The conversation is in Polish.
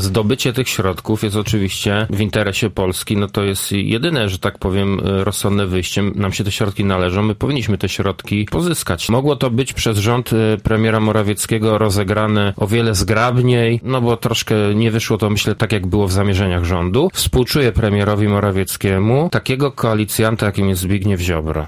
zdobycie tych środków jest oczywiście w interesie Polski, no to jest jedyne, że tak powiem, e, rozsądne wyjście. Nam się te środki należą, my powinniśmy te środki pozyskać. Mogło to być przez rząd e, premiera Morawieckiego rozegrane o wiele zgrabniej, no bo troszkę nie wyszło to, myślę, tak jak było w zamierzeniach rządu. Współczuję premierowi Morawieckiemu takiego koalicjanta, jakim jest Zbigniew Ziobro.